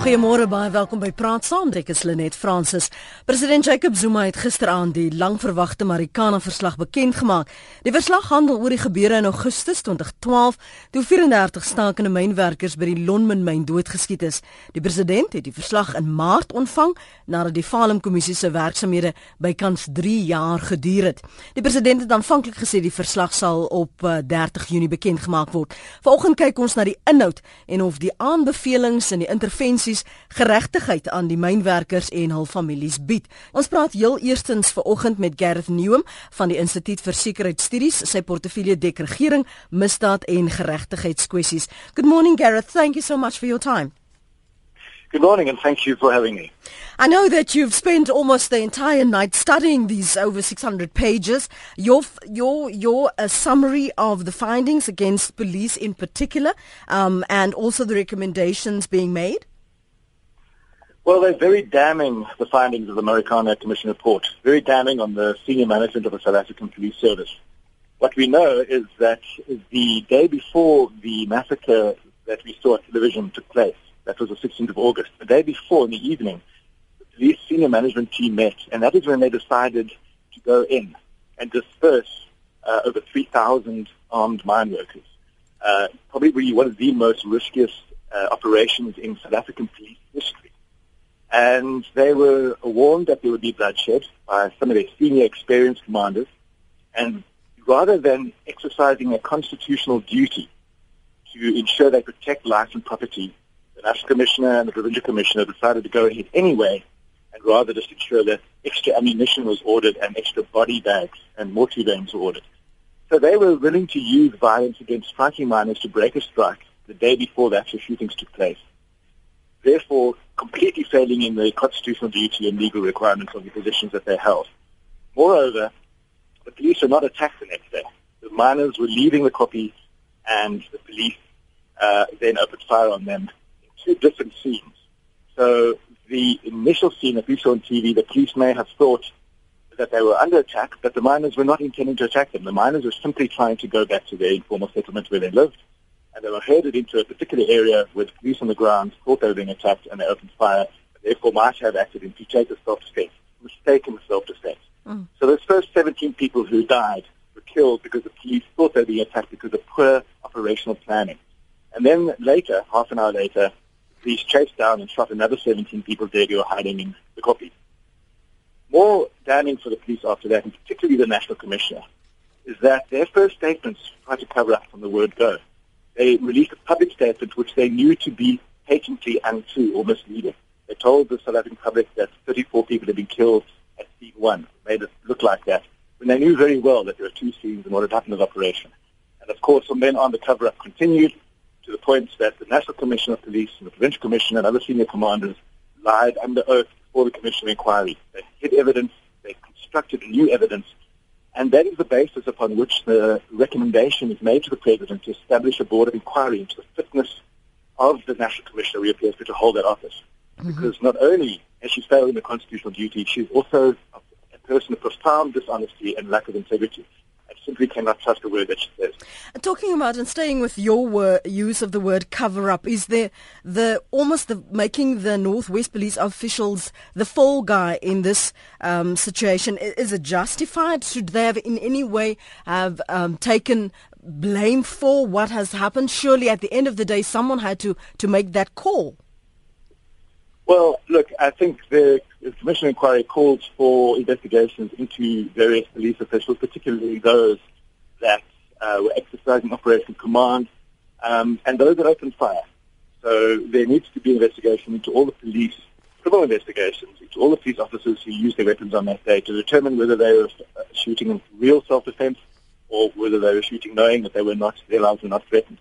Goeiemôre baie welkom by Praat Saam. Ek is Lenet Fransis. President Jacob Zuma het gisteraand die langverwagte Marikana verslag bekend gemaak. Die verslag handel oor die gebeure in Augustus 2012 toe 34 stakende mynwerkers by die Lonmin myn doodgeskiet is. Die president het die verslag in Maart ontvang nadat die Falem kommissie se werksamehede bykans 3 jaar geduur het. Die president het aanvanklik gesê die verslag sal op 30 eh, Junie bekend gemaak word. Vanoggend kyk ons na die inhoud en of die aanbevelings en die intervensie organisasies geregtigheid aan die mynwerkers en hul families bied. Ons praat heel eerstens vanoggend met Gareth Newham van die Instituut vir Sekuriteitsstudies, sy portefeulje dek regering, misdaad en geregtigheidskwessies. Good morning Gareth, thank you so much for your time. Good morning and thank you for having me. I know that you've spent almost the entire night studying these over 600 pages. Your your your a summary of the findings against police in particular um, and also the recommendations being made? Well, they're very damning, the findings of the Marikana Commission report, very damning on the senior management of the South African Police Service. What we know is that the day before the massacre that we saw on television took place, that was the 16th of August, the day before in the evening, the senior management team met, and that is when they decided to go in and disperse uh, over 3,000 armed mine workers. Uh, probably one of the most riskiest uh, operations in South African police history and they were warned that there would be bloodshed by some of their senior experienced commanders, and rather than exercising a constitutional duty to ensure they protect life and property, the National Commissioner and the Provincial Commissioner decided to go ahead anyway, and rather just ensure that extra ammunition was ordered and extra body bags and mortar were ordered. So they were willing to use violence against striking miners to break a strike the day before the actual shootings took place. Therefore, completely failing in the constitutional duty and legal requirements of the positions that they held. Moreover, the police were not attacked the next day. The miners were leaving the copy, and the police uh, then opened fire on them in two different scenes. So the initial scene that we saw on TV, the police may have thought that they were under attack, but the miners were not intending to attack them. The miners were simply trying to go back to their informal settlement where they lived and they were herded into a particular area where the police on the ground thought they were being attacked and they opened fire, and therefore might have acted in preterita self-defense, mistaken self-defense. Mm. So those first 17 people who died were killed because the police thought they were being attacked because of poor operational planning. And then later, half an hour later, the police chased down and shot another 17 people dead who were hiding in the copy. More damning for the police after that, and particularly the National Commissioner, is that their first statements tried to cover up from the word go they released a public statement which they knew to be patently untrue or misleading. They told the South African public that 34 people had been killed at scene one, made it look like that, when they knew very well that there were two scenes and what had happened in the operation. And of course, from then on, the cover-up continued to the point that the National Commission of Police and the Provincial Commission and other senior commanders lied under oath before the Commission of Inquiry. They hid evidence, they constructed new evidence, and that is the basis upon which the recommendation is made to the President to establish a board of inquiry into the fitness of the National Commissioner reappears to hold that office. Mm-hmm. Because not only has she failed in the constitutional duty, she's also a person of profound dishonesty and lack of integrity. Simply cannot trust a word that she says. Talking about and staying with your use of the word cover up, is there the almost the making the Northwest Police officials the fall guy in this um, situation? Is it justified? Should they have in any way have um, taken blame for what has happened? Surely, at the end of the day, someone had to to make that call. Well, look, I think the Commission inquiry calls for investigations into various police officials, particularly those that uh, were exercising Operation Command um, and those that opened fire. So there needs to be investigation into all the police, criminal investigations, into all the police officers who used their weapons on that day to determine whether they were uh, shooting in real self-defense or whether they were shooting knowing that they were not, their lives were not threatened.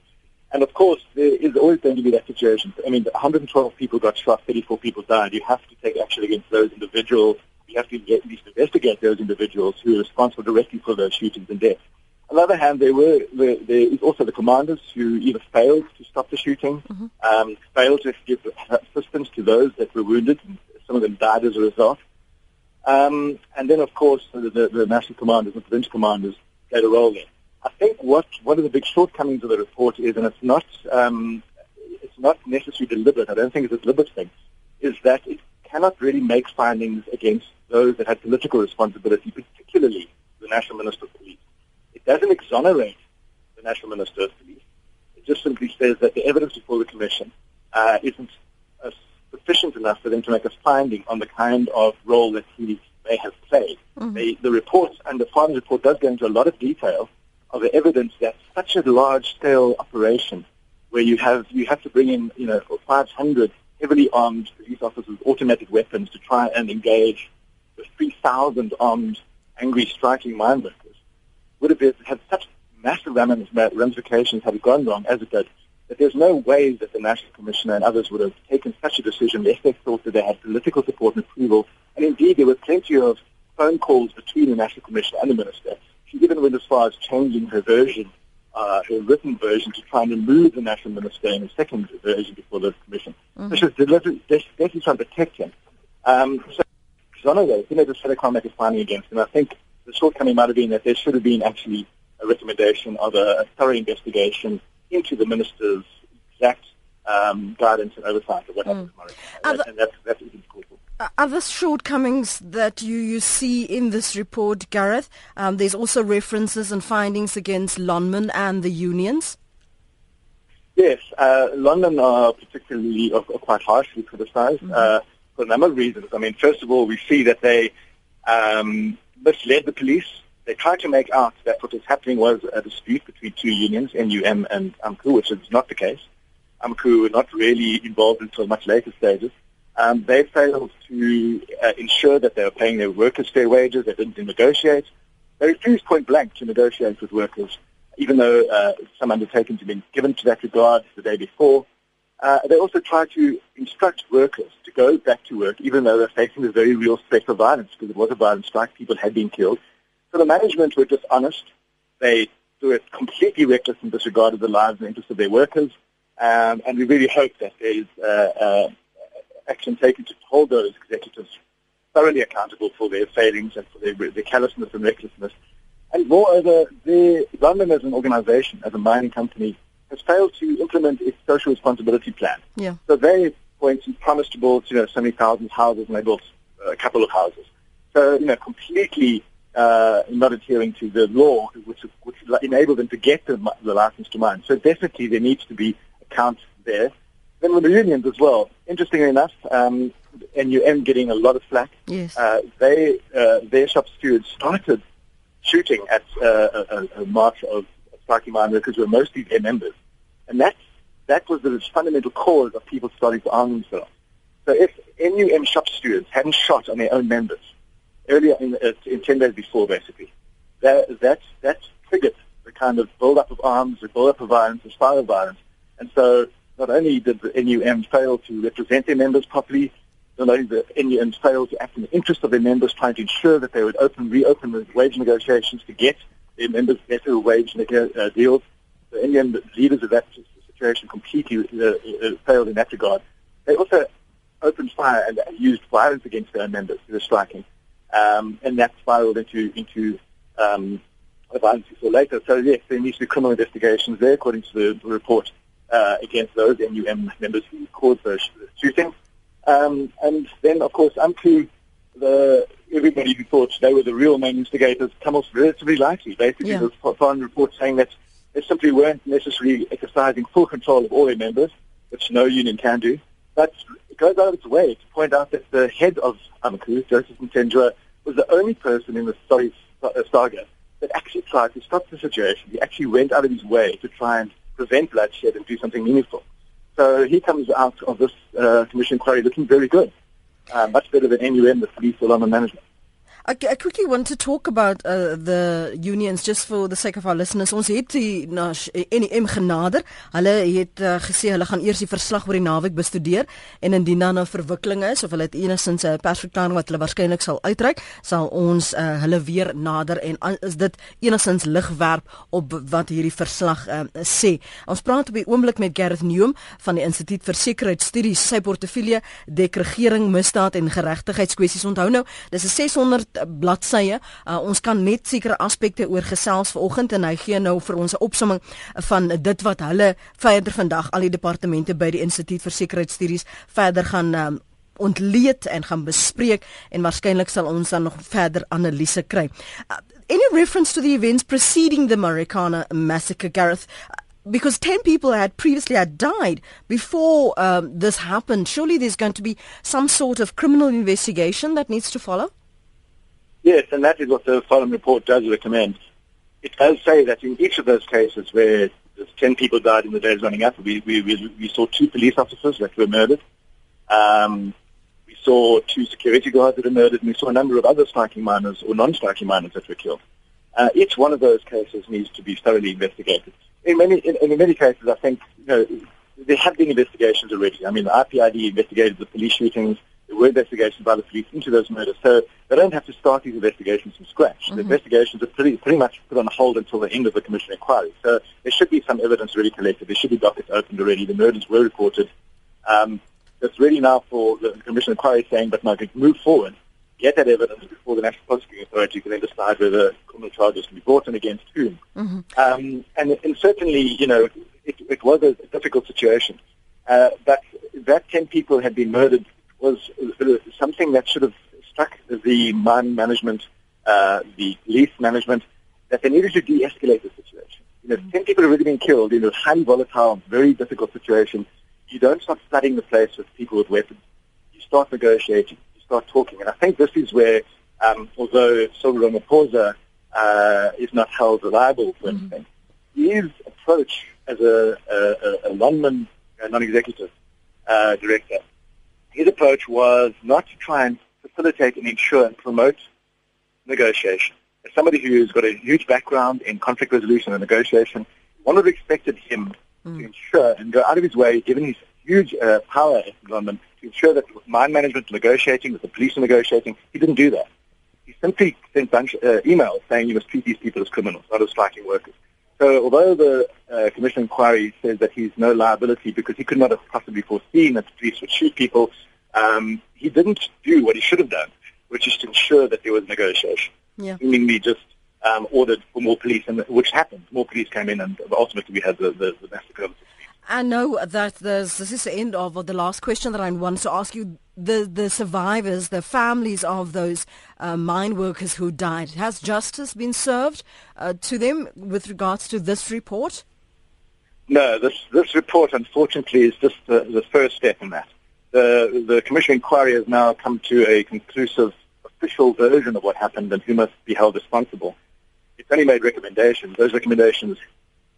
And of course, there is always going to be that situation. I mean, 112 people got shot, 34 people died. You have to take action against those individuals. You have to at least investigate those individuals who are responsible directly for those shootings and deaths. On the other hand, there were there, there is also the commanders who either failed to stop the shooting, mm-hmm. um, failed to give assistance to those that were wounded, and some of them died as a result. Um, and then, of course, the, the, the national commanders and provincial commanders played a role there. I think what one of the big shortcomings of the report is, and it's not um, it's not necessarily deliberate, I don't think it's a deliberate thing, is that it cannot really make findings against those that had political responsibility, particularly the National Minister of Police. It doesn't exonerate the National Minister of Police. It just simply says that the evidence before the Commission uh, isn't uh, sufficient enough for them to make a finding on the kind of role that he may have played. Mm-hmm. The, the report and the final report does go into a lot of detail of the evidence that such a large-scale operation, where you have you have to bring in you know 500 heavily armed police officers with automatic weapons to try and engage the 3,000 armed, angry, striking mine workers, would have had such massive ramifications had it gone wrong as it did, that there's no way that the National Commissioner and others would have taken such a decision if they thought that they had political support and approval. And indeed, there were plenty of phone calls between the National Commissioner and the Minister. She even went as far as changing her version uh, her written version to try and remove the national minister in a second version before the commission. Mm-hmm. So she's definitely trying to protect him. Um, so exonerate, you know, the Senate can't make a finding against him. I think the shortcoming might have been that there should have been actually a recommendation of a, a thorough investigation into the minister's exact um, guidance and oversight of what mm. happened tomorrow. And, and that's, that's other shortcomings that you, you see in this report, Gareth? Um, there's also references and findings against Lonmin and the unions. Yes, uh, Lonmin are particularly are, quite harshly criticized mm-hmm. uh, for a number of reasons. I mean, first of all, we see that they um, misled the police. They tried to make out that what was happening was a dispute between two unions, NUM and AMCU, which is not the case. AMCU were not really involved until much later stages. Um, they failed to uh, ensure that they were paying their workers fair wages. They didn't negotiate. They refused point blank to negotiate with workers, even though uh, some undertakings had been given to that regard the day before. Uh, they also tried to instruct workers to go back to work, even though they're facing a very real threat of violence, because it was a violent strike. People had been killed. So the management were dishonest. They were completely reckless and disregarded the lives and interests of their workers. Um, and we really hope that there is uh, uh, action taken to hold those executives thoroughly accountable for their failings and for their, their callousness and recklessness. And moreover, the Lonmin as an organization, as a mining company, has failed to implement its social responsibility plan. Yeah. So they, for instance, promised to build, you know, so many thousands houses and they built a couple of houses. So, you know, completely uh, not adhering to the law, which, which enabled them to get the, the license to mine. So definitely there needs to be account there. Then with the unions as well. Interestingly enough, um, NUM getting a lot of flack. Yes. Uh, they, uh, their shop stewards started shooting at uh, a, a march of striking mine workers who were mostly their members. And that, that was the fundamental cause of people starting to arm themselves. So if NUM shop stewards hadn't shot on their own members earlier in, uh, in 10 days before, basically, that, that, that triggered the kind of build-up of arms, the build-up of violence, the spiral of violence. And so not only did the NUM fail to represent their members properly, not only the NUM fail to act in the interest of their members, trying to ensure that they would open, reopen the wage negotiations to get their members better wage uh, deals. The NUM leaders of that situation completely uh, uh, failed in that regard. They also opened fire and used violence against their members who were striking, um, and that spiraled into into um, violence we saw later. So yes, there needs to be criminal investigations there, according to the, the report uh, against those NUM members who caused those shootings. Um, and then, of course, AMCU, the, everybody who thought they were the real main instigators come off relatively lightly. Basically, yeah. there's foreign reports saying that they simply weren't necessarily exercising full control of all their members, which no union can do. But it goes out of its way to point out that the head of AMCU, Joseph Mthethwa, was the only person in the story, uh, saga that actually tried to stop the situation. He actually went out of his way to try and prevent bloodshed and do something meaningful. So he comes out of this uh, commission inquiry looking very good, uh, much better than NUM, the police, or London management. I, I quickly want to talk about uh, the unions just for the sake of our listeners. Ons het die NEM genader. Hulle het uh, gesê hulle gaan eers die verslag oor die naweek bestudeer en indien daar nou verwikkelinge is of hulle het enigstens 'n persverklaring wat hulle waarskynlik sal uitreik, sal ons uh, hulle weer nader en uh, is dit enigstens lig werp op wat hierdie verslag uh, sê. Ons praat op die oomblik met Gareth Neum van die Instituut vir Sekuriteitsstudies. Sy portefeulje dek regering, misdaad en geregtigheidskwessies. Onthou nou, dis 'n 600 kort bladsye. Uh, ons kan net sekere aspekte oor gesels vanoggend en hy gee nou vir ons 'n opsomming van dit wat hulle verder vandag al die departemente by die Instituut vir Sekuriteitsstudies verder gaan um, ontleed en gaan bespreek en waarskynlik sal ons dan nog verder analise kry. Uh, any reference to the events preceding the Marikana massacre Gareth because 10 people had previously had died before um, this happened surely there's going to be some sort of criminal investigation that needs to follow yes and that is what the Forum report does recommend it does say that in each of those cases where 10 people died in the days running up we, we, we, saw two police officers that were murdered um, we saw two security guards that were murdered, and we saw a number of other striking miners or non-striking miners that were killed. Uh, each one of those cases needs to be thoroughly investigated. In many, in, in many cases, I think you know, there have been investigations already. I mean, the IPID investigated the police shootings. Were investigations by the police into those murders. So they don't have to start these investigations from scratch. Mm-hmm. The investigations are pretty, pretty much put on hold until the end of the commission inquiry. So there should be some evidence already collected. There should be dockets opened already. The murders were reported. Um, it's really now for the Commission inquiry saying, but now to move forward, get that evidence before the National Prosecuting Authority can then decide whether criminal charges can be brought and against whom. Mm-hmm. Um, and, and, certainly, you know, it, it was a difficult situation. Uh, but that 10 people had been murdered was something that should have struck the mine management, uh, the police management, that they needed to de-escalate the situation. You know, mm-hmm. 10 people have already been killed in a highly volatile, very difficult situation you don't start flooding the place with people with weapons. You start negotiating. You start talking. And I think this is where, um, although Cyril Ramaphosa uh, is not held reliable for mm-hmm. anything, his approach as a, a, a non non-executive uh, director, his approach was not to try and facilitate and ensure and promote negotiation. As somebody who's got a huge background in conflict resolution and negotiation, one would have expected him mm. to ensure and go out of his way, given his huge uh, power in London, to ensure that mine management negotiating, with the police are negotiating. He didn't do that. He simply sent bunch, uh, emails saying you must treat these people as criminals, not as striking workers. So although the uh, commission inquiry says that he's no liability because he could not have possibly foreseen that the police would shoot people, um, he didn't do what he should have done, which is to ensure that there was negotiation. Yeah. Seemingly just um, ordered for more police, and which happened. More police came in, and ultimately we had the, the, the massacre of the I know that this is the end of the last question that I wanted to ask you. The the survivors, the families of those uh, mine workers who died, has justice been served uh, to them with regards to this report? No, this this report, unfortunately, is just the, the first step in that. The the commission inquiry has now come to a conclusive official version of what happened and who must be held responsible. It's only made recommendations. Those recommendations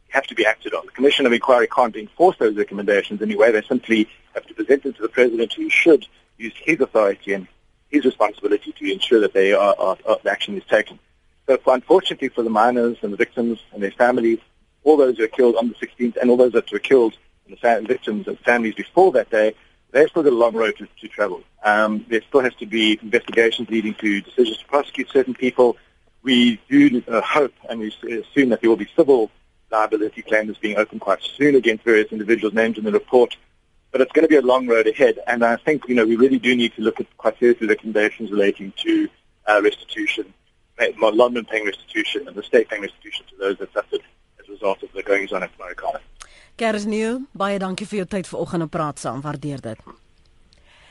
have to be acted on. The Commission of Inquiry can't enforce those recommendations anyway. They simply have to present them to the President who should use his authority and his responsibility to ensure that they are, are, are, action is taken. So for, unfortunately for the miners and the victims and their families, all those who were killed on the 16th and all those that were killed and the victims and families before that day, they've still got a long road to, to travel. Um, there still has to be investigations leading to decisions to prosecute certain people. We do uh, hope and we assume that there will be civil liability claims being opened quite soon against various individuals named in the report. But it's going to be a long road ahead, and I think you know we really do need to look at quite seriously recommendations relating to uh, restitution, London paying restitution, and the state paying restitution to those that suffered as a result of the goings on at Marikana. Gers Nieuw, baie dankie vir jou tyd vanoggend om praat saam. Waardeer dit.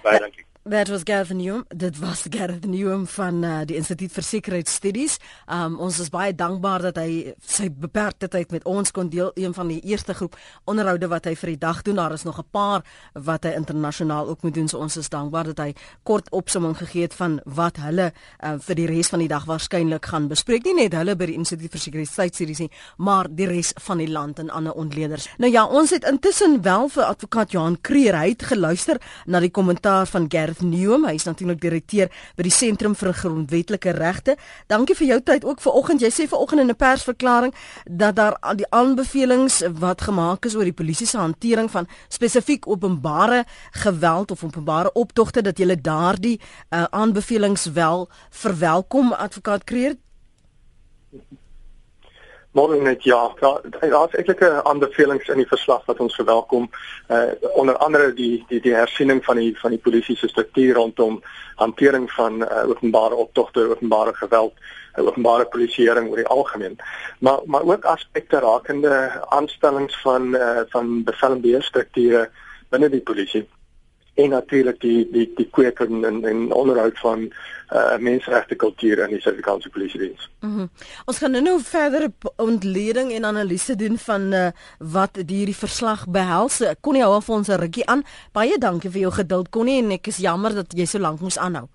Baie dankie. That was Gareth Newham. Dit was Gareth Newham van uh, die Instituut vir Sekuriteitsstudies. Um ons is baie dankbaar dat hy sy beperkte tyd met ons kon deel. Een van die eerste groep onderhoude wat hy vir die dag doen. Daar is nog 'n paar wat hy internasionaal ook moet doen. So ons is dankbaar dat hy kort opsomming gegee het van wat hulle uh, vir die res van die dag waarskynlik gaan bespreek. Nie net hulle by die Instituut vir Sekuriteitsstudies nie, maar die res van die land en ander ontleeders. Nou ja, ons het intussen wel vir advokaat Johan Kreer hy het geluister na die kommentaar van Gareth Gareth Newham, hy is natuurlik direkteur by die Sentrum vir Grondwetlike Regte. Dankie vir jou tyd ook vanoggend. Jy sê vanoggend in 'n persverklaring dat daar die aanbevelings wat gemaak is oor die polisie se hantering van spesifiek openbare geweld of openbare optogte dat jy daardie uh, aanbevelings wel verwelkom advokaat Kreer. Môre net ja, daar daar's eintlik 'n aanbevelings in die verslag wat ons verwelkom. Uh onder andere die die die hersiening van die van die polisie se struktuur rondom hantering van uh, openbare optogte, openbare geweld, uh, openbare polisieering oor die algemeen. Maar maar ook aspekte rakende aanstellings van uh van bevelbeheerstrukture binne die polisie en natuurlik die die die kweek en en, en onderhoud van uh menseregte kultuur in die Suid-Afrikaanse polisie diens. Mhm. Mm Ons gaan nou verder ontleding en analise doen van uh wat hierdie verslag behels. Konnie hou vir ons 'n rukkie aan. Baie dankie vir jou geduld Konnie en ek is jammer dat jy so lank moes aanhou.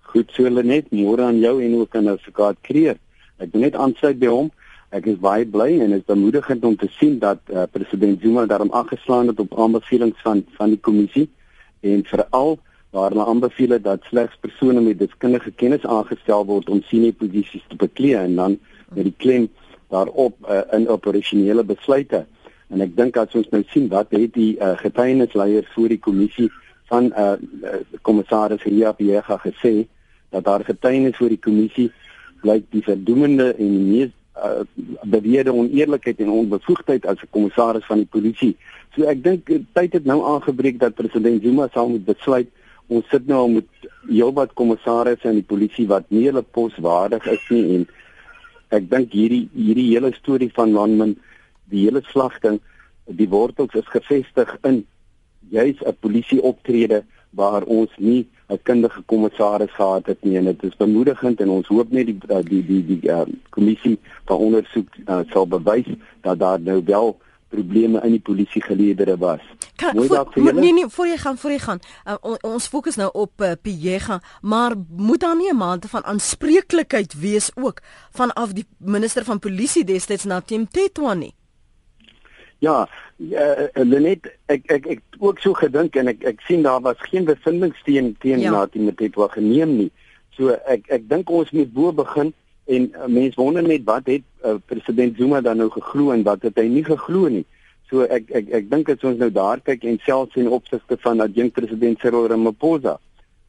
Goed so net môre aan jou en ook aan advokaat Kreer. Ek wil net aansluit by hom. Ek is baie bly en is bemoedigend om te sien dat uh, president Zuma daarom aangeslaan het op aanbevelings van van die kommissie en veral waar hulle aanbeveel dat slegs persone met deskundige kennis aangestel word om senior posisies te beklee en dan met die klem daarop uh, in operasionele besluite. En ek dink as ons nou sien wat het die uh, getuienisleier voor die kommissie van uh, kommissaris Ria Piega gesê dat daar getuienis voor die kommissie blyk die verdoemende en die mees uh, beweerde oneerlikheid en onbevoegdheid as 'n kommissaris van die polisie. So ek dink eh, tyd het nou aangebreek dat president Zuma sal moet besluit ons sit nou met heelwat kommissarisse in die polisie wat nie hulle pos waardig is nie en ek dink hierdie hierdie hele storie van Landman die hele slagting die wortels is gevestig in juis 'n polisie optrede waar ons nie 'n kundige kommissaris gehad het nie en dit is bemoedigend en ons hoop net die die die die uh, kommissie van ondersoek uh, sal bewys dat daar nou wel probleme in die polisie geleedere was. Kan, voor, voor, nee nee, voor jy gaan, voor jy gaan. Uh, on, ons fokus nou op uh, Piega, maar moet daar nie 'n mate van aanspreeklikheid wees ook vanaf die minister van polisie destyds na Tim Tetwa nie? Ja, uh, Lenet, ek ek ek ook so gedink en ek ek sien daar was geen bevindings teen teen ja. Natie met dit wat geneem nie. So ek ek dink ons moet bo begin en uh, mense wonder net wat het uh, president Zuma dan nou geglo en wat het hy nie geglo nie. So ek ek ek dink as ons nou daar kyk en selfs in opsigte van adjunkt president Cyril Ramaphosa.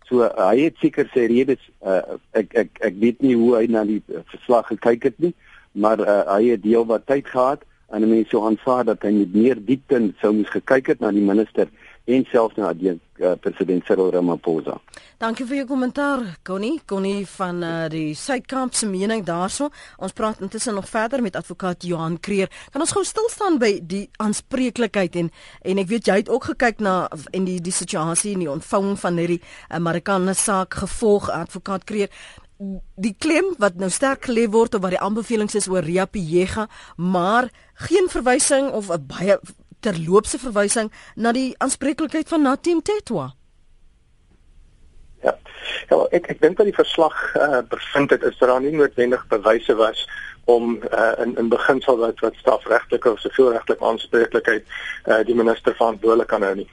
So uh, hy het seker sy redes uh, ek ek ek weet nie hoe hy na die uh, verslag gekyk het nie, maar uh, hy het deel wat tyd gehad en mense sou aanvaar dat hy met meer diepte sou moes gekyk het na die minister en selfs na die uh, president Cyril Ramaphosa. Dankie vir jou kommentaar, Connie. Connie van uh, die Suidkamp se mening daarso. Ons praat intussen nog verder met advokaat Johan Kreer. Kan ons gou stil staan by die aanspreeklikheid en en ek weet jy het ook gekyk na en die die situasie en die ontvanging van hierdie Amerikaanse saak gevolg advokaat Kreer die klem wat nou sterk gelê word op wat die aanbevelings is oor Ria Piega, maar geen verwysing of 'n baie terloopse verwysing na die aanspreeklikheid van Natim Tetwa. Ja. Ja, ek ek dink dat die verslag uh, bevind het is dat daar nie noodwendig bewyse was om uh, in in beginsel wat wat strafregtelike of sivielregtelike aanspreeklikheid uh, die minister verantwoordelik kan hou nie.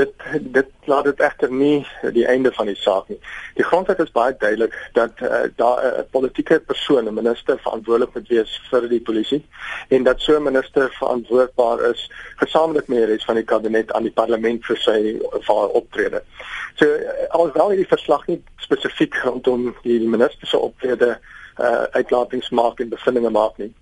Dit dit laat dit egter nie die einde van die saak nie. Die grondwet is baie duidelik dat uh, daar 'n uh, politieke persoon 'n minister verantwoordelik moet wees vir die polisie en dat so 'n minister verantwoordbaar is gesamentlik met die res van die kabinet aan die parlement vir sy vir optrede. So alhoewel hierdie verslag nie spesifiek rondom die minister se optrede uh, uitlatings maak en bevindinge maak nie.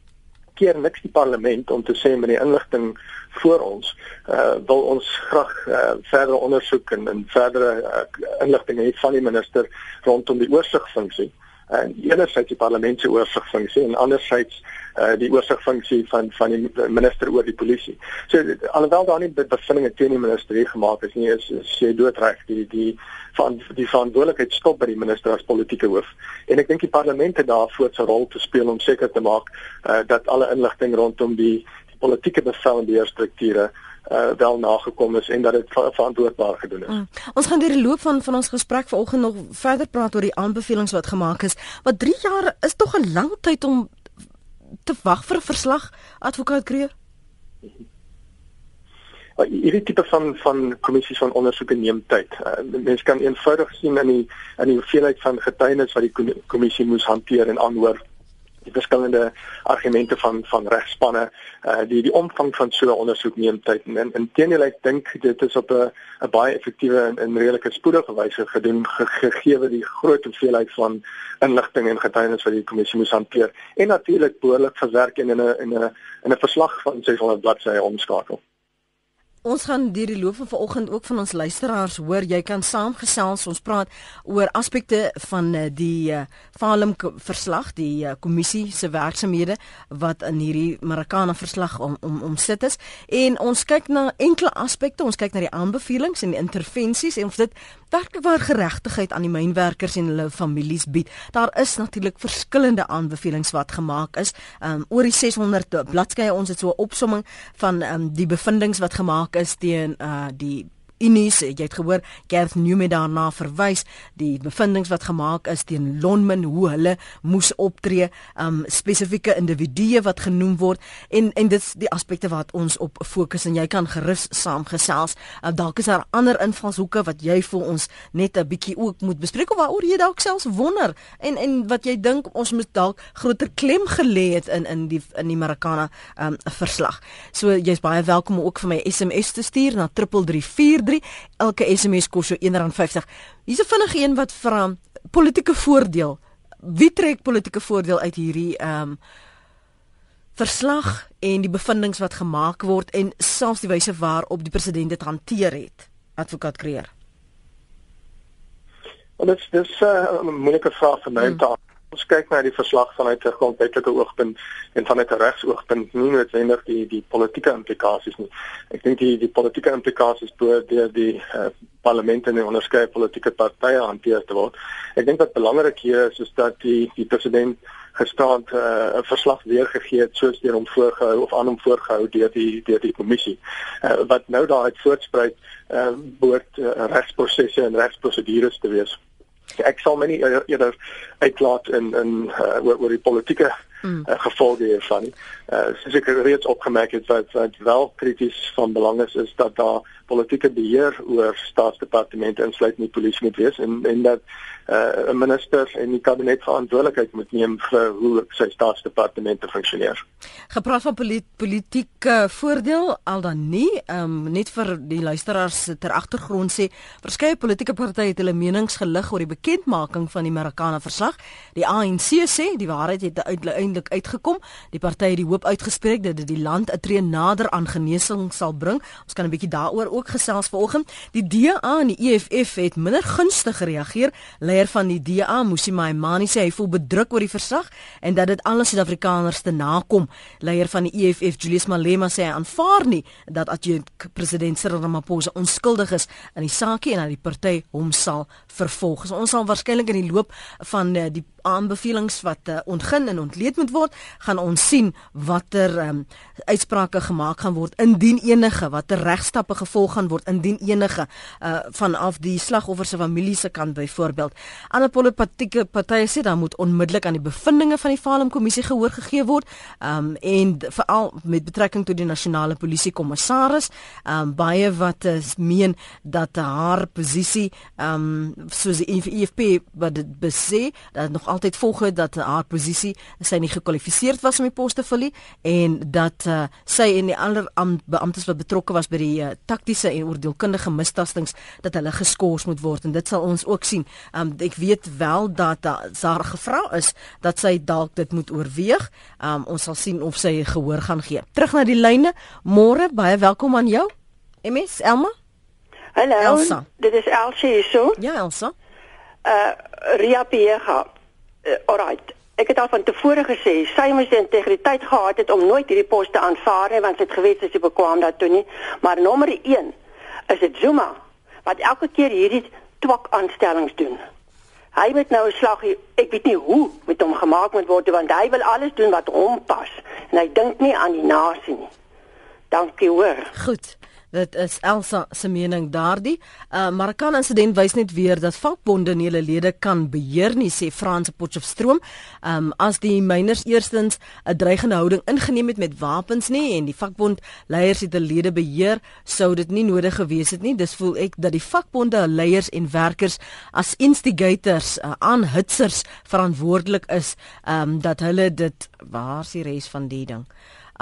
Keer niks die parlement om te sê met die inligting voor ons uh, wil ons graag uh, verdere ondersoek en, en verdere uh, inligting hê van die minister rondom die oorsigfunksie en enerzijds die parlement se oorsigfunksie en anderzijds uh, die oorsigfunksie van van die minister oor die polisie. So alhoewel daar nie bevindinge teen die minister gemaak is nie, is, is jy doodreg die die van die verantwoordelikheid stop by die minister as politieke hoof. En ek dink die parlement het daarvoor 'n rol te speel om seker te maak uh, dat alle inligting rondom die, die politieke bevel en beheerstrukture uh, wel nagekom is en dat dit ver verantwoordbaar gedoen is. Mm. Ons gaan deur die loop van van ons gesprek vanoggend nog verder praat oor die aanbevelings wat gemaak is. Wat 3 jaar is tog 'n lang tyd om te wag vir 'n verslag, advokaat Kreer. Hierdie tipe van van kommissies van ondersoek neem tyd. Uh, Mense kan eenvoudig sien in die in die hoeveelheid van getuienis wat die kommissie moes hanteer en aanhoor die verskillende argumente van van regspanne uh die die omvang van so 'n ondersoek neem tyd en inteendeel ek dink dit is op 'n 'n baie effektiewe en, en redelike spoedige wyse gedoen ge, gegee die groot hoeveelheid van inligting en getuienis wat die kommissie moes hanteer en natuurlik behoorlik verwerk en in 'n in 'n in 'n verslag van 600 bladsye omskakel. Ons gaan deur die loop van vanoggend ook van ons luisteraars hoor. Jy kan saamgesels. Ons praat oor aspekte van eh, die uh, Falem verslag die uh, kommissie se werksamehede wat in hierdie Marikana verslag om om omsit is. En ons kyk na enkele aspekte. Ons kyk na die aanbevelings en die intervensies en of dit werklik waar geregtigheid aan die mynwerkers en hulle families bied daar is natuurlik verskillende aanbevelings wat gemaak is. Um, oor die 600 bladsye ons het so 'n opsomming van um, die bevindinge wat gemaak is teen uh die Unies, jy het gehoor Garth Newman daarna verwys die bevindinge wat gemaak is teen Lonmin hoe hulle moes optree, um spesifieke individue wat genoem word en en dit is die aspekte wat ons op fokus en jy kan gerus saamgesels. Uh, dalk is daar ander invalshoeke wat jy vir ons net 'n bietjie ook moet bespreek of waaroor jy dalk selfs wonder en en wat jy dink ons moet dalk groter klem gelê het in in die in die Marikana um verslag. So jy's baie welkom ook vir my SMS te stuur na 3343 3 elke SMS kos so R1.50. Hier's 'n vinnige een wat vra politieke voordeel. Wie trek politieke voordeel uit hierdie ehm um, verslag en die bevindinge wat gemaak word en selfs die wyse waarop die president dit hanteer het? Advokaat Kreer. Wel dit is uh, 'n moeilike vraag vir my om hmm. te ons kyk na die verslag vanuit 'n grondwetlike oogpunt en vanuit 'n regsoogpunt nie noodwendig die die politieke implikasies nie. Ek dink die die politieke implikasies deur die uh, parlement en die onderskeie politieke partye hanteer te word. Ek dink wat belangrik hier is is dat die die president gestaand eh, 'n uh, verslag weergegee het soos deur hom voorgehou of aan hom voorgehou deur die deur die kommissie. Uh, wat nou daaruit voortspruit, uh, behoort uh, regsprosesse en regsprosedures te wees ek sal my nie eerder uitlaat in in uh, oor, oor die politieke mm. uh, gevolge hiervan nie. Uh, soos ek reeds opgemerk het wat wat wel krities van belang is is dat daar politieke beheer oor staatsdepartemente insluit in die polisie moet wees en en dat uh, 'n minister en die kabinet verantwoordelikheid moet neem vir hoe sy staatsdepartemente funksioneer. Gepraat van polit politieke voordeel al dan nie, um, net vir die luisteraars ter agtergrond sê, verskeie politieke partye het hulle menings gelig oor die bekendmaking van die Marikana verslag. Die ANC sê die waarheid het uiteindelik uitgekom. Die party het die hoop uitgespreek dat dit die land 'n tree nader aan genesing sal bring. Ons kan 'n bietjie daaroor ook gesels vanoggend. Die DA en die EFF het minder gunstig gereageer. Leier van die DA, Musima Imani, sê hy voel bedruk oor die verslag en dat dit alle Suid-Afrikaners te nakom. Leier van die EFF, Julius Malema, sê hy aanvaar nie dat adjunkt president Cyril Ramaphosa onskuldig is in die saakie en dat die party hom sal vervolg. So ons sal waarskynlik in die loop van uh, die aanbevelings wat uh, ontgin en ontleed moet word, gaan ons sien watter um, uitsprake gemaak gaan word indien enige watter regstappe gevolg gaan word indien enige uh, vanaf die slagoffers se familie se kant byvoorbeeld. Ander politieke partye sê dan moet onmiddellik aan die bevindinge van die Falem kommissie gehoor gegee word um, en veral met betrekking tot die nasionale polisie kommissaris um, baie wat is meen dat haar posisie um, soos die EFF wat dit besê dat nog altyd volge dat haar posisie sy nie gekwalifiseerd was om die pos te vul nie en dat uh, sy en die ander beamptes wat betrokke was by die uh, taktiese en oordeelkundige misstastings dat hulle geskort moet word en dit sal ons ook sien. Um, ek weet wel dat daar gevra is dat sy dalk dit moet oorweeg. Um, ons sal sien of sy gehoor gaan gee. Terug na die lyne. Môre baie welkom aan jou. MS Elma. Hallo. Elsa. Dit is Elsie hierso. Ja, Elsa. Uh Ria Piega uh, alright. Ek het al van tevore gesê sy moes die integriteit gehad het om nooit hierdie pos te aanvaar nie want sy het geweet sy is bekwam daartoe nie. Maar nommer 1 is dit Zuma wat elke keer hierdie twak aanstellings doen. Hy moet nou 'n slag hier, ek weet nie hoe met hom gemaak moet word want hy wil alles doen wat hom pas en hy dink nie aan die nasie nie. Dankie hoor. Goed. Dit is Elsa se mening daardie. Uh, maar kan insident wys net weer dat vakbonde nie hulle lede kan beheer nie, sê Frans Potchefstroom. Um as die myners eerstens 'n dreigende houding ingeneem het met wapens nie en die vakbond leiers het hulle lede beheer, sou dit nie nodig gewees het nie. Dis voel ek dat die vakbonde hul leiers en werkers as instigators, uh, aanhitsers verantwoordelik is um dat hulle dit waar is die res van die ding?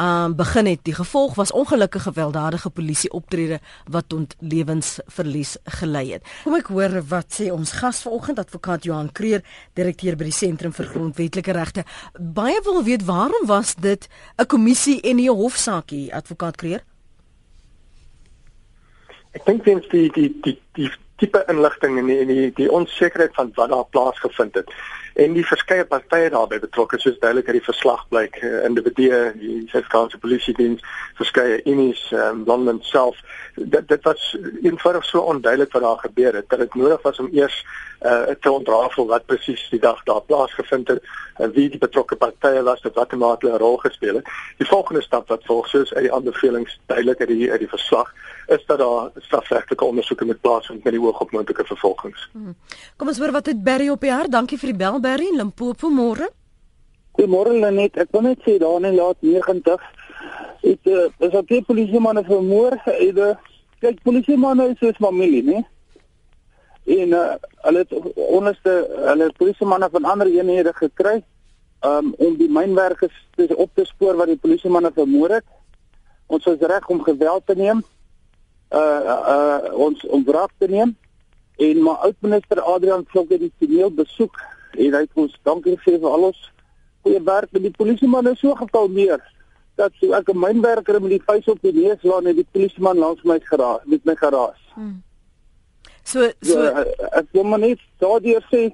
Um, begin het. Die gevolg was ongelukkige gewelddadige polisie optrede wat tot lewensverlies gelei het. Kom ek hoor wat sê ons gas vanoggend advokaat Johan Kreer, direkteur by die Sentrum vir Grondwetlike Regte. Baie wil weet waarom was dit 'n kommissie en nie 'n hofsaakie, advokaat Kreer? Ek dink dit is die die die die tipe inligting en die die, die onsekerheid van wat daar plaasgevind het en die verskeie partye daarbey betrokke soos duidelik uit die verslag blyk uh, individue die Suid-Afrikaanse polisie diens verskeie unies um, Londen self. Dit dit was eenvoudig so onduidelik wat daar gebeur het dat dit nodig was om eers uh, te ontrafel wat presies die dag daar plaasgevind het en wie die betrokke partye was wat watter mate hulle 'n rol gespeel het die volgende stap wat volg soos uit die aanbevelings duidelik uit die uit die verslag is dat daar strafregtelike ondersoeke moet plaasvind met die oog op moontlike vervolgings. Hmm. Kom ons hoor wat het Barry op die hart. Dankie vir die bel Barry in Limpopo môre. Goeiemôre Lenet. Ek wil net sê daar in laat 90 het uh, is ook die polisie manne vermoor. Het, uh, kyk polisie manne is soos familie, né? En uh, hulle het onderste hulle polisie manne van ander eenhede gekry um, om die mynwerkers op te spoor wat die polisie manne vermoor het. Ons is reg om geweld te neem uh uh ons om wraak te neem en maar oudminister Adrian Vlok het die toneel besoek en hy het ons dankie gesê vir al ons goeie werk met die polisieman is so gekalmeer dat so ek 'n mynwerker met die vuis op die neus laat net die polisieman langs my geraas met my geraas. Hmm. So so ja, ek wil maar net daardeur sê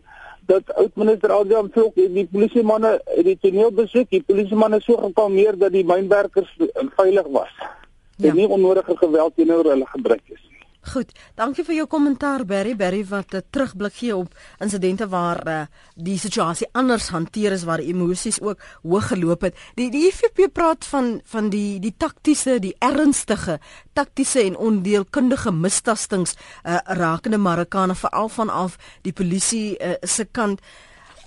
dat oudminister Adrian Vlok het die polisiemanne die toneel besoek die polisieman is so gekalmeer dat die mynwerkers veilig was ja. en nie onnodige geweld teenoor hulle gebruik is. Goed, dankie vir jou kommentaar Barry. Barry wat 'n terugblik gee op insidente waar uh, die situasie anders hanteer is waar emosies ook hoog geloop het. Die die IFP praat van van die die taktiese, die ernstige taktiese en ondeelkundige mistastings uh, rakende Marokane veral vanaf die polisie uh, se kant.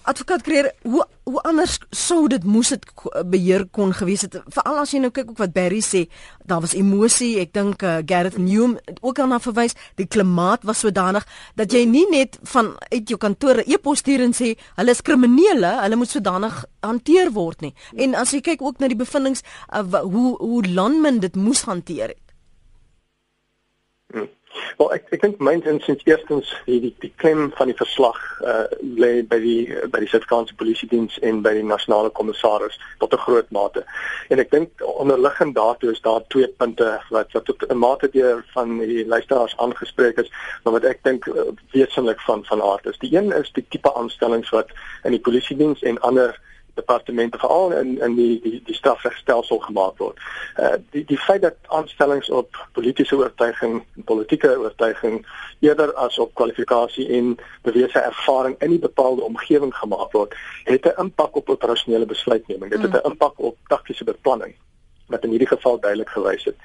Advokaat Kreer, hoe hoe anders sou dit moes dit beheer kon gewees het? Veral as jy nou kyk ook wat Barry sê, daar was emosie, ek dink uh, Gareth Newm ook al na verwys, die klimaat was sodanig dat jy nie net van uit jou kantoor e-pos stuur en sê hulle is kriminele, hulle moet sodanig hanteer word nie. En as jy kyk ook na die bevindinge uh, hoe hoe landmen dit moes hanteer het. Hmm. Wel ek ek dink myns insiens eerstens die die, klem van die verslag uh lê by die by die Suid-Afrikaanse Polisie Diens en by die nasionale kommissaris tot 'n groot mate. En ek dink onderliggend daartoe is daar twee punte wat wat tot 'n mate deur van die luisteraars aangespreek is, maar wat ek dink uh, wesenlik van van aard is. Die een is die tipe aanstellings wat in die Polisie Diens en ander departemente veral in in die die die strafregstelsel gemaak word. Uh die die feit dat aanstellings op politieke oortuiging, politieke oortuiging eerder as op kwalifikasie en bewese ervaring in 'n bepaalde omgewing gemaak word, het 'n impak op operasionele besluitneming. Dit het mm. 'n impak op taktiese beplanning wat in hierdie geval duidelik gewys het.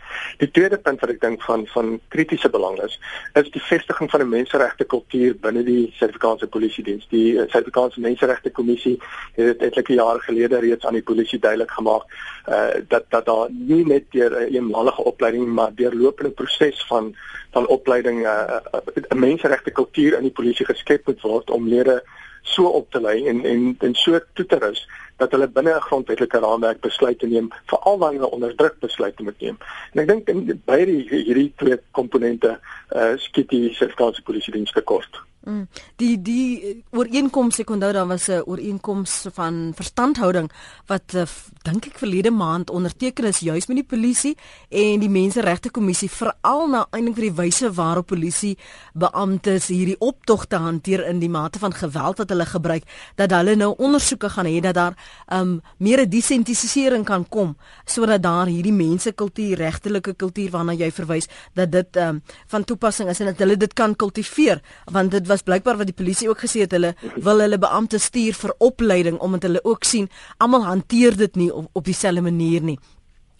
Die tweede punt wat ek dink van van kritiese belang is, is die vestiging van 'n menseregte kultuur binne die Suid-Afrikaanse Polisie Diens. Die uh, Suid-Afrikaanse Menseregte Kommissie het dit etlike jare gelede reeds aan die polisie duidelik gemaak uh dat dat daar nie net deur 'n eenmalige opleiding maar deurlopende proses van van opleiding 'n uh, menseregte kultuur in die polisie geskep moet word om lede so op te lei en en en so toe te rus dat hulle binne 'n grondwetlike raamwerk besluite neem veral wanneer hulle onder druk besluite moet neem. En ek dink in baie hierdie twee komponente uh skiet die Suid-Afrikaanse Polisie diens tekort. Mm. Die die eh, ooreenkoms ek onthou daar was 'n ooreenkoms van verstandhouding wat uh, dink ek verlede maand onderteken is juis met die polisie en die menseregte kommissie veral na eintlik vir die wyse waarop polisie beamptes hierdie optogte hanteer in die mate van geweld wat hulle gebruik dat hulle nou ondersoeke gaan hê dat daar um, meer 'n desentisering kan kom sodat daar hierdie mensekultuur regtelike kultuur waarna jy verwys dat dit um, van toepassing is en dat hulle dit kan kultiveer want dit was blykbaar wat die polisie ook gesê het hulle wil hulle beampte stuur vir opleiding omdat hulle ook sien almal hanteer dit nie op, op dieselfde manier nie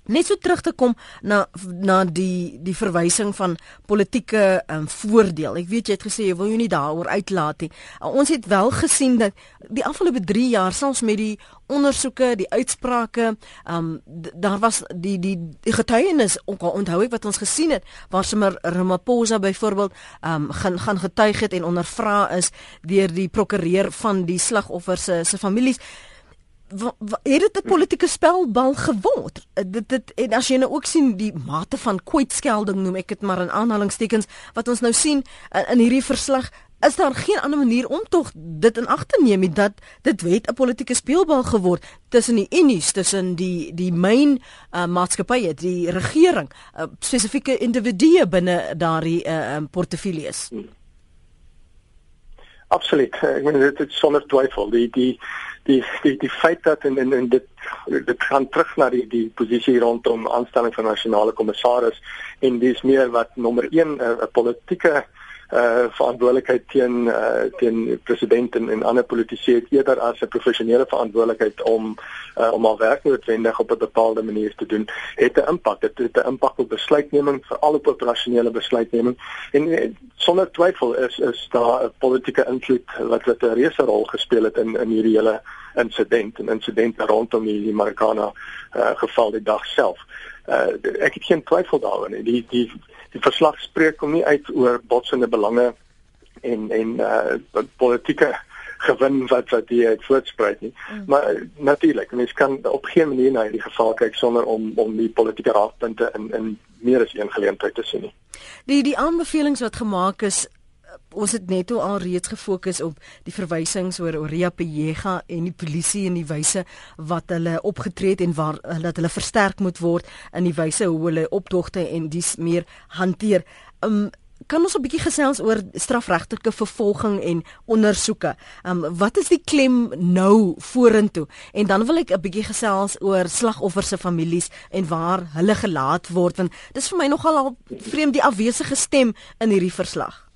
Net so terug te kom na na die die verwysing van politieke um, voordeel. Ek weet jy het gesê jy wil jou nie daaroor uitlaat nie. Uh, ons het wel gesien dat die afgelope 3 jaar selfs met die ondersoeke, die uitsprake, um, daar was die die die getuienis onthou ek wat ons gesien het waar sommer Ramaphosa byvoorbeeld um, gaan gaan getuig het en ondervra is deur die prokureur van die slagoffers se se families het dit 'n politieke spelbal geword. Eh, dit dit en as jy nou ook sien die mate van kwytskelding noem ek dit maar in aanhalingstekens wat ons nou sien in, in hierdie verslag is daar geen ander manier om tog dit in ag te neem dat dit wet 'n politieke speelbal geword tussen die unies tussen die die myn uh, maatskappye die regering uh, spesifieke individue binne daardie uh, um, portefeuilles. Absoluut. Ek meen dit is sonder twyfel die die die die die feit dat en en, en dit dit gaan terug na die die posisie rondom aanstelling van nasionale kommissaris en dis meer wat nommer 1 'n politieke uh verantwoordelikheid teen uh teen president en, en ander politici het eerder as 'n professionele verantwoordelikheid om uh om al werk noodwendig op 'n bepaalde manier te doen het 'n impak. Dit het 'n impak op besluitneming veral op operasionele besluitneming. En, en sonder twyfel is is daar 'n politieke invloed wat wat 'n reuse rol gespeel het in in hierdie hele insident en insidente rondom die, die Marikana uh geval die dag self. Uh ek het geen twyfel daaroor nie. Die die die verslag spreek kom nie uit oor botsende belange en en uh politieke gewin wat wat hier uit voortspruit nie. Mm. Maar uh, natuurlik, mense kan op geen manier na hierdie geval kyk sonder om om die politieke raakpunte in in meer as een geleentheid te sien nie. Die die aanbevelings wat gemaak is ons het net al reeds gefokus op die verwysings oor Oria Pejega en die polisie en die wyse wat hulle opgetree het en waar dat hulle versterk moet word in die wyse hoe hulle opdogte en dis meer hanteer. Um, kan ons 'n bietjie gesels oor strafregtelike vervolging en ondersoeke. Um wat is die klem nou vorentoe? En dan wil ek 'n bietjie gesels oor slagoffers se families en waar hulle gelaat word want dis vir my nogal al vreemd die afwesige stem in hierdie verslag.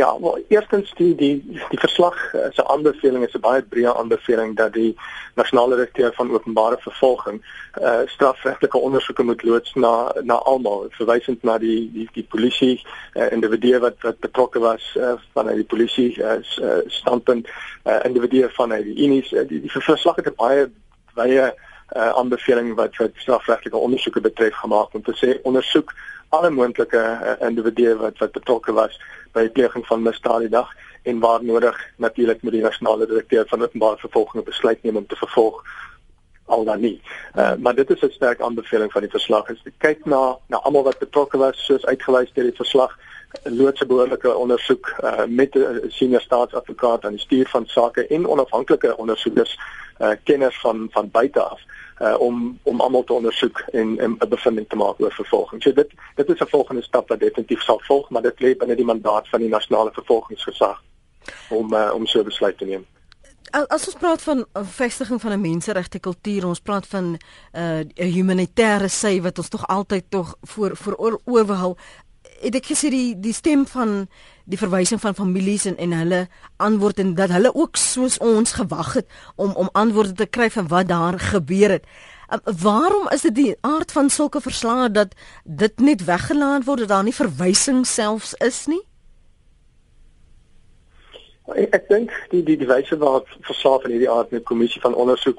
Ja, wel eerstens die die die verslag uh, se aanbeveling is 'n baie breë aanbeveling dat die nasionale direkteur van openbare vervolging uh strafregtelike ondersoeke moet loods na na almal, verwysend na die die die polisie uh, individue wat wat betrokke was uh, vanuit die polisie uh, standpunt uh, individue vanuit die unies. Uh, die die verslag het 'n baie baie uh aanbeveling wat wat strafregtelike ondersoeke betref gemaak om te sê ondersoek alle moontlike uh, individue wat wat betrokke was by pleging van misdaad die dag en waar nodig natuurlik met die nasionale direkteur van openbare vervolging besluit neem om te vervolg al dan nie. Uh, maar dit is 'n sterk aanbeveling van die verslag is kyk na na almal wat betrokke was soos uitgewys deur die verslag loods 'n behoorlike ondersoek uh, met 'n senior staatsadvokaat aan die stuur van sake en onafhanklike ondersoekers uh, kenners van van buite af uh, om om almal te ondersoek en 'n bevinding te maak oor vervolging. So dit dit is 'n volgende stap wat definitief sal volg, maar dit lê binne die mandaat van die nasionale vervolgingsgesag om uh, om so besluit te neem. As ons praat van vestiging van 'n menseregte kultuur, ons praat van 'n uh, humanitêre sy wat ons tog altyd tog voor voor oorhou het ek gesê die die stem van die verwysing van families en en hulle antwoord en dat hulle ook soos ons gewag het om om antwoorde te kry van wat daar gebeur het. Um, waarom is dit die aard van sulke verslae dat dit net weggelaat word dat daar nie verwysing selfs is nie? Ek, ek dink die die die wyse waarop verslaaf in hierdie aard met kommissie van ondersoek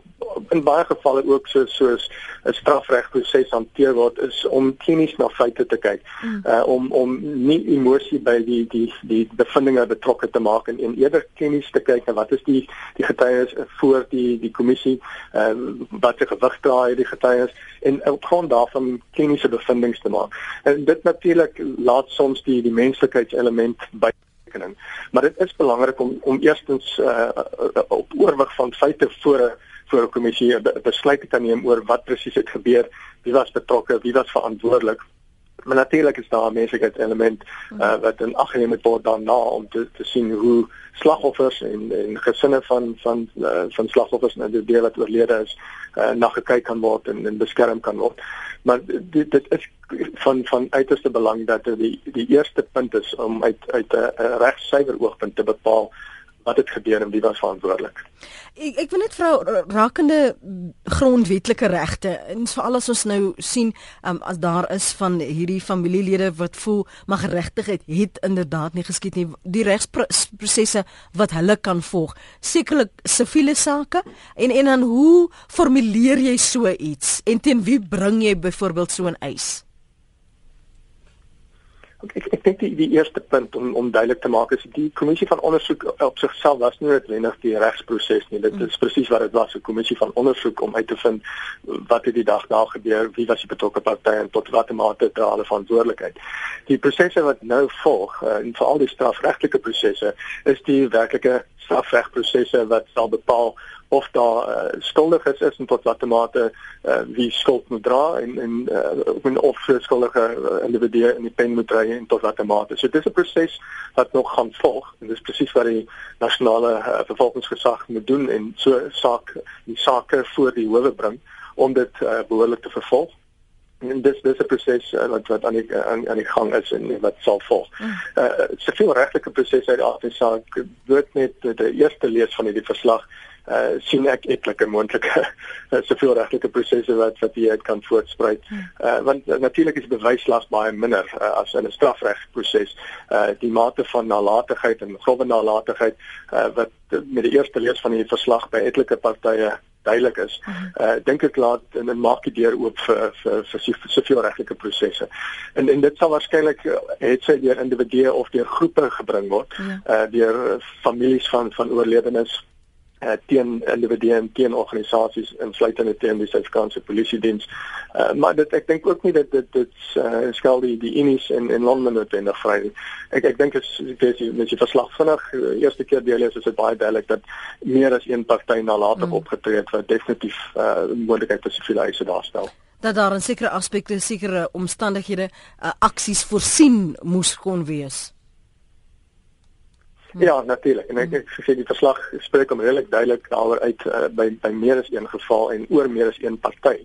in baie gevalle ook so soos 'n strafregproses hanteer word is om klinies na feite te kyk. Mm. Uh om om nie emosie by die die die bevindinge betrokke te maak en, en eerder klinies te kyk en wat is die die getuienis voor die die kommissie uh wat se gewig dra hierdie getuienis en op grond daarvan kliniese bevindinge te maak. En dit natuurlik laat soms die die menslike by rekening. Maar dit is belangrik om om eerstens uh, op oorwig van feite voor voor 'n kommissie 'n besluit te neem oor wat presies het gebeur, wie was betrokke, wie was verantwoordelik. Maar natuurlik is daar 'n menslike element uh, wat in ag geneem word daarna om te te sien hoe slagoffers en en gesinne van van uh, van slagoffers en die deel wat oorlede is uh, na gekyk kan word en, en beskerm kan word. Maar dit dit is van van uiterste belang dat die die eerste punt is om uit uit 'n regsuiwer oogpunt te bepaal wat het gebeur en wie was verantwoordelik. Ek ek wil net vrou rakende grondwetlike regte en veral as ons nou sien um, as daar is van hierdie familielede wat voel maar geregtigheid het inderdaad nie geskied nie die regsprosesse wat hulle kan volg sekerlik siviele sake en en dan hoe formuleer jy so iets en teen wie bring jy byvoorbeeld so 'n eis? Ek ek, ek dink die, die eerste punt om om duidelik te maak is die kommissie van ondersoek op sigself was nie noodwendig die regsproses nie. Dit is presies wat dit was, 'n kommissie van ondersoek om uit te vind wat het die dag daar gebeur, wie was die betrokke partye en tot watter mate dra hulle verantwoordelikheid. Die prosesse wat nou volg, uh, en veral die strafregtelike prosesse, is die werklike strafregprosesse wat sal bepaal of daar uh, skuldig is, is en tot watter mate uh, wie skuld moet dra en en uh, of skuldige uh, individue in die pen moet dra en tot watter mate. So dis 'n proses wat nog gaan volg en dis presies wat die nasionale uh, vervolgingsgesag moet doen en so saak die sake voor die howe bring om dit uh, behoorlik te vervolg en dis dis 'n proses uh, wat wat aan die aan, aan die gang is en wat sal volg. Mm. Uh soveel regtelike prosesse uit die aard van saak word net die eerste lees van hierdie verslag uh sien ek etlike moontlike soveel regtelike prosesse wat wat hier uit kan voortspruit. Uh want uh, natuurlik is bewyslas baie minder uh, as in 'n strafregproses. Uh die mate van nalatigheid en grove nalatigheid uh wat met die eerste lees van die verslag by etlike partye duidelik is. Uh dink ek laat en dit maak die deur oop vir vir vir soveel reglike prosesse. En en dit sal waarskynlik het sy deur individue of deur groepe gebring word. Ja. Uh deur families van van oorlewenes uh, teen individue en teen organisasies insluitende teen die Suid-Afrikaanse Polisie Diens. Uh, maar dit ek dink ook nie dat dit dit uh, skel die die Unis in in Londen noodwendig vry nie. Ek ek dink as jy met jy verslag vinnig eerste keer deel is, is dit baie duidelik dat meer as een party na later mm. opgetree het wat definitief uh, moontlikheid vir siviele eise daarstel dat daar 'n sekere aspekte, sekere omstandighede, uh, aksies voorsien moes kon wees. Ja, natuurlik. En ek ek sê die verslag spreek hom redelik duidelik daaroor uit uh, by by meer as een geval en oor meer as een party.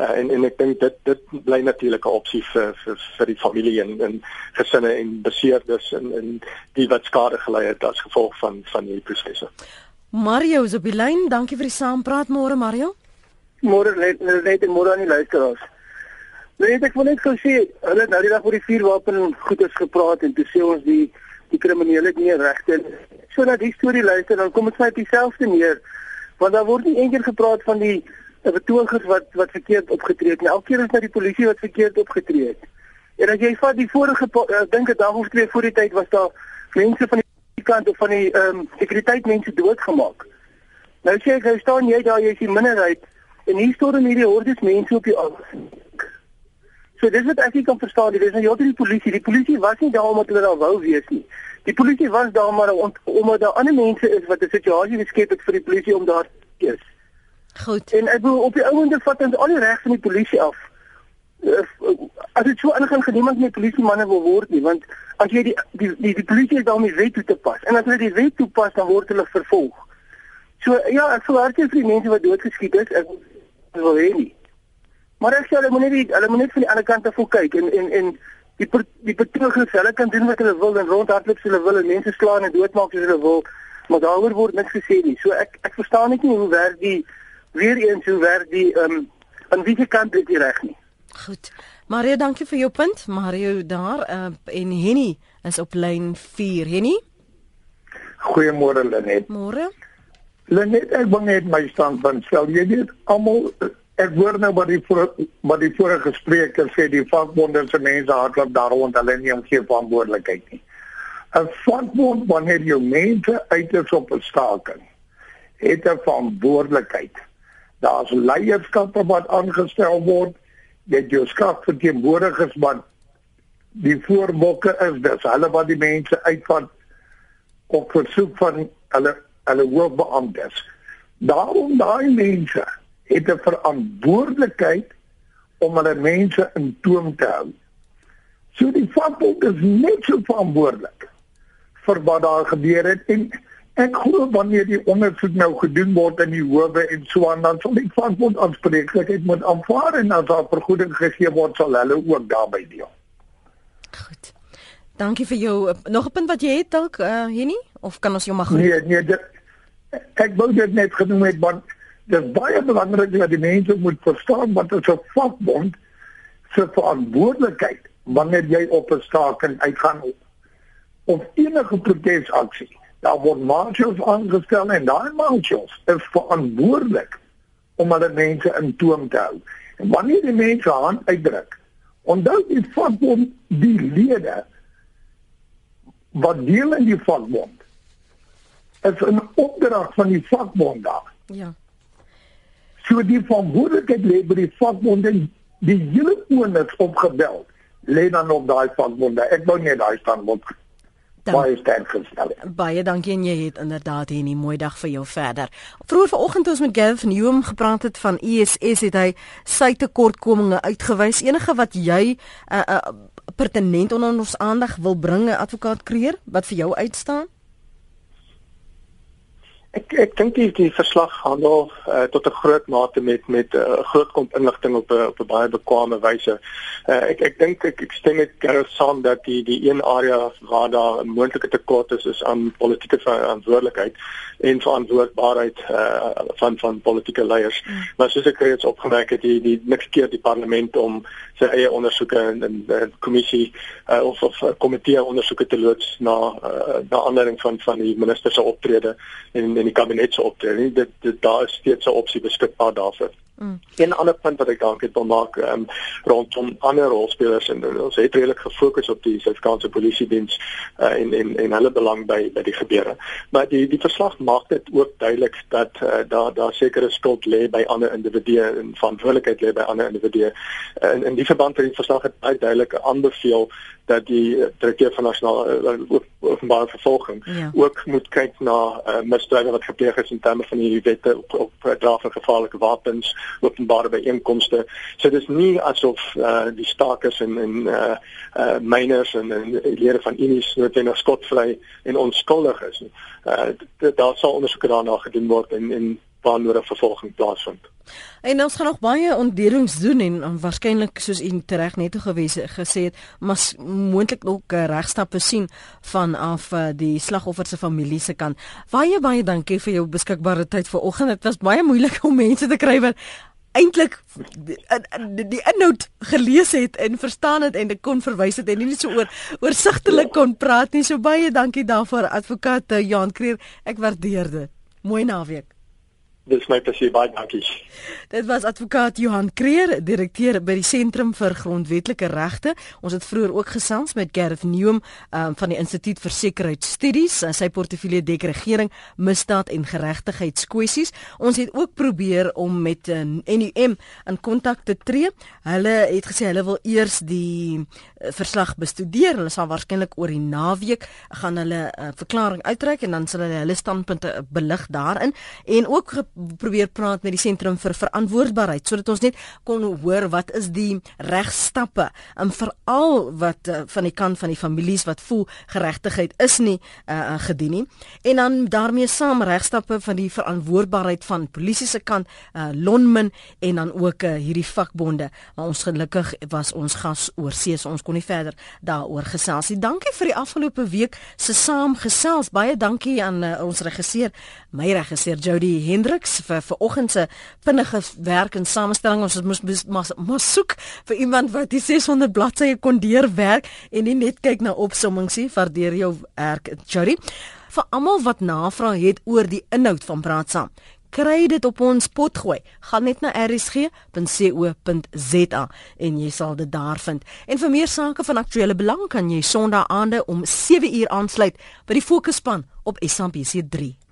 Uh, en en ek dink dit dit bly natuurlik 'n opsie vir vir vir die familie en en gesinne en beseerdes en en die wat skade gely het as gevolg van van hierdie prosesse. Mario is op die lyn. Dankie vir die saampraat môre Mario. Môre net net môre aan die luisteraars. Nee, ek wil net gou sê, hulle het nou die dag oor die vuurwapen goeders gepraat en toe sê ons die die kriminele nie regte so dat die storie luister dan kom dit net dieselfde neer. Want daar word nie eendag gepraat van die betogers wat wat verkeerd opgetree het nie. Elke keer is dit die polisie wat verkeerd opgetree het. En as jy vat die vorige ek dink 'n dag of twee voor die tyd was daar mense van die kant of van die ehm um, sekuriteit mense doodgemaak. Nou sê ek hy staan jy daar jy is die minderheid en hier staan hierdie hordes mense op die af So dis wat ek nie kan verstaan nie. Dis nou heeltemal die polisie. Die polisie was nie daar omdat hulle daar wou wees nie. Die polisie was daar maar om omdat daar ander mense is wat 'n situasie geskep het vir die polisie om daar te wees. Goed. En ek wil op die ouende vat ons al die reg van die polisie af. As dit so aangaan geniemand nie polisie manne wil word nie, want as jy die die die, die polisie is daar om die wet toe te pas. En as hulle die wet toepas, dan word hulle vervolg. So ja, ek sou hartjie vir die mense wat doodgeskiet is, ek wil hê nie. Maar ek sê hulle moet net hulle moet net van die ander kant af kyk en en en die die betogers hulle kan doen wat hulle wil en rondhardloop as hulle wil en mense slaan en doodmaak as hulle wil, maar daaroor word niks gesê nie. So ek ek verstaan net nie hoe werk die weer eens hoe werk die ehm um, aan wiese kant is die reg nie. Goed. Mario, dankie vir jou punt. Mario daar uh, en Henny is op lyn 4. Henny? Goeiemôre Lenet. Môre. Lenet, ek wil net my standpunt stel. Jy weet almal ek hoor nou wat die voor, wat die vorige spreker sê die vakbonde se mense hardloop daaroond hulle nie om geen verantwoordelikheid nie. 'n Vakbond wanneer jy mense uit is op 'n staking het 'n verantwoordelikheid. Daar's leierskappe wat aangestel word. Jy het jou skak verteenwoordigers wat die voorbokke is, dis hulle wat die mense uitvat op versoek van hulle hulle hoofbeamptes. Daarom daai mense het 'n verantwoordelikheid om hulle mense in toom te hou. So die vakbond is net so verantwoordelik vir wat daar gebeur het en ek glo wanneer die ondersoek nou gedoen word in die howe en so aan dan sal die vakbond aanspreeklikheid moet aanvaar en as daar vergoeding gegee word sal hulle ook daarbey deel. Goed. Dankie vir jou nog 'n punt wat jy het dalk uh, Henny of kan ons jou maar Nee, nee, dit, ek wou dit net genoem het want dit is baie belangrik dat die mense moet verstaan wat 'n vakbond se verantwoordelikheid wanneer jy op 'n staking uitgaan of enige protesaksie. Daar word marshals aangestel en daai marshals is verantwoordelik om hulle mense in toom te hou. En wanneer die mense hand uitdruk, onthou die vakbond die lede wat deel in die vakbond is 'n opdrag van die vakbond daar. Ja. So die verantwoordelikheid lê by die vakbonde. Die hele onus opgebel lê dan op daai vakbonde. Ek wou net daai standpunt Dan, baie sterk gestel. het. baie dankie en jy het inderdaad hier 'n mooi dag vir jou verder. Vroeger vanoggend ons met Gavin Newham gepraat het van ISS het hy sy tekortkominge uitgewys. Enige wat jy uh, uh, pertinent onder ons aandag wil bring, eh, advokaat Kreer, wat vir jou uitstaan? Ek ek dink die, die verslag handel uh, tot 'n groot mate met met 'n uh, groot komp inligting op 'n op 'n baie bekwame wyse. Uh, ek ek dink ek, ek stem met Gareth saam dat die die een area waar daar 'n moontlike tekort is is aan politieke verantwoordelikheid en verantwoordbaarheid uh, van van politieke leiers. Mm. Maar soos ek reeds opgemerk het, die die niks keer die parlement om sy eie ondersoeke en 'n kommissie uh, of of komitee ondersoeke te loods na uh, na aanleiding van van die minister se optrede en en die kabinet se optrede. Nie. Dit, dit daar is steeds 'n opsie beskikbaar daarvoor. Mm. Een ander punt wat ek dalk het wil maak um, rondom ander rolspelers en ons het redelik gefokus op die Suid-Afrikaanse Polisie diens uh, en en en hulle belang by by die gebeure. Maar die die verslag maak dit ook duidelik dat uh, daar daar sekere skuld lê by ander individue en verantwoordelikheid lê by ander individue. Uh, in in die verband het die verslag het baie duidelik aanbeveel dat die direkteur van nasionale uh, openbare vervolging ja. ook moet kyk na uh, misdrywe wat gepleeg is in terme van die wette op op dra van gevaarlike wapens openbare byeenkomste. So dis nie asof uh, die stakers en en uh, uh, miners en, en lede van unies noodwendig skotvry en onskuldig is nie. Uh, daar sal ondersoeke daarna gedoen word en en waar nodig vervolging plaasvind. En ons gaan nog baie ontderings doen en, en waarskynlik soos u reg net gewees gesê het, maar moontlik ook uh, regstappe sien vanaf uh, die slagoffers se familie se kant. Baie baie dankie vir jou beskikbare tyd vanoggend. Dit was baie moeilik om mense te kry wat eintlik die, die, die inhoud gelees het en verstaan het en dit kon verwys het en nie so oor oorsigtelik kon praat nie. So baie dankie daarvoor advokaat Jan Kreer. Ek waardeer dit. Mooi naweek. Dis my plesier baie dankie. Dit was advokaat Johan Kreer, direkteur by die Sentrum vir Grondwetlike Regte. Ons het vroeër ook gesels met Gareth Newham um, van die Instituut vir Sekuriteitsstudies, sy portefeulje dek regering, misdaad en geregtigheidskwessies. Ons het ook probeer om met eh, NUM in kontak te tree. Hulle het gesê hulle wil eers die uh, verslag bestudeer. Hulle sal waarskynlik oor die naweek gaan hulle 'n uh, verklaring uitreik en dan sal hulle hulle standpunte belig daarin en ook probeer praat met die sentrum vir verantwoordbaarheid sodat ons net kon hoor wat is die regstappe en veral wat uh, van die kant van die families wat voel geregtigheid is nie uh, gedien nie. En dan daarmee saam regstappe van die verantwoordbaarheid van polisie se kant uh, Lonmin en dan ook uh, hierdie vakbonde. Maar ons gelukkig was ons gas oor see so ons kon nie verder daaroor gesels nie. Dankie vir die afgelope week se saamgesels. Baie dankie aan uh, ons regisseur my regisseur Jody Hendrik Hendriks vir vanoggend se vinnige werk en samestelling. Ons moes moes moes soek vir iemand wat die 600 bladsye kon deurwerk en nie net kyk na opsommings nie. Waardeer jou werk, Jody. Vir almal wat navraag het oor die inhoud van Praat Saam kry dit op ons pot gooi. Gaan net na rsg.co.za en jy sal dit daar vind. En vir meer sake van aktuelle belang kan jy Sondae aande om 7uur aansluit by die Fokusspan op SABC3.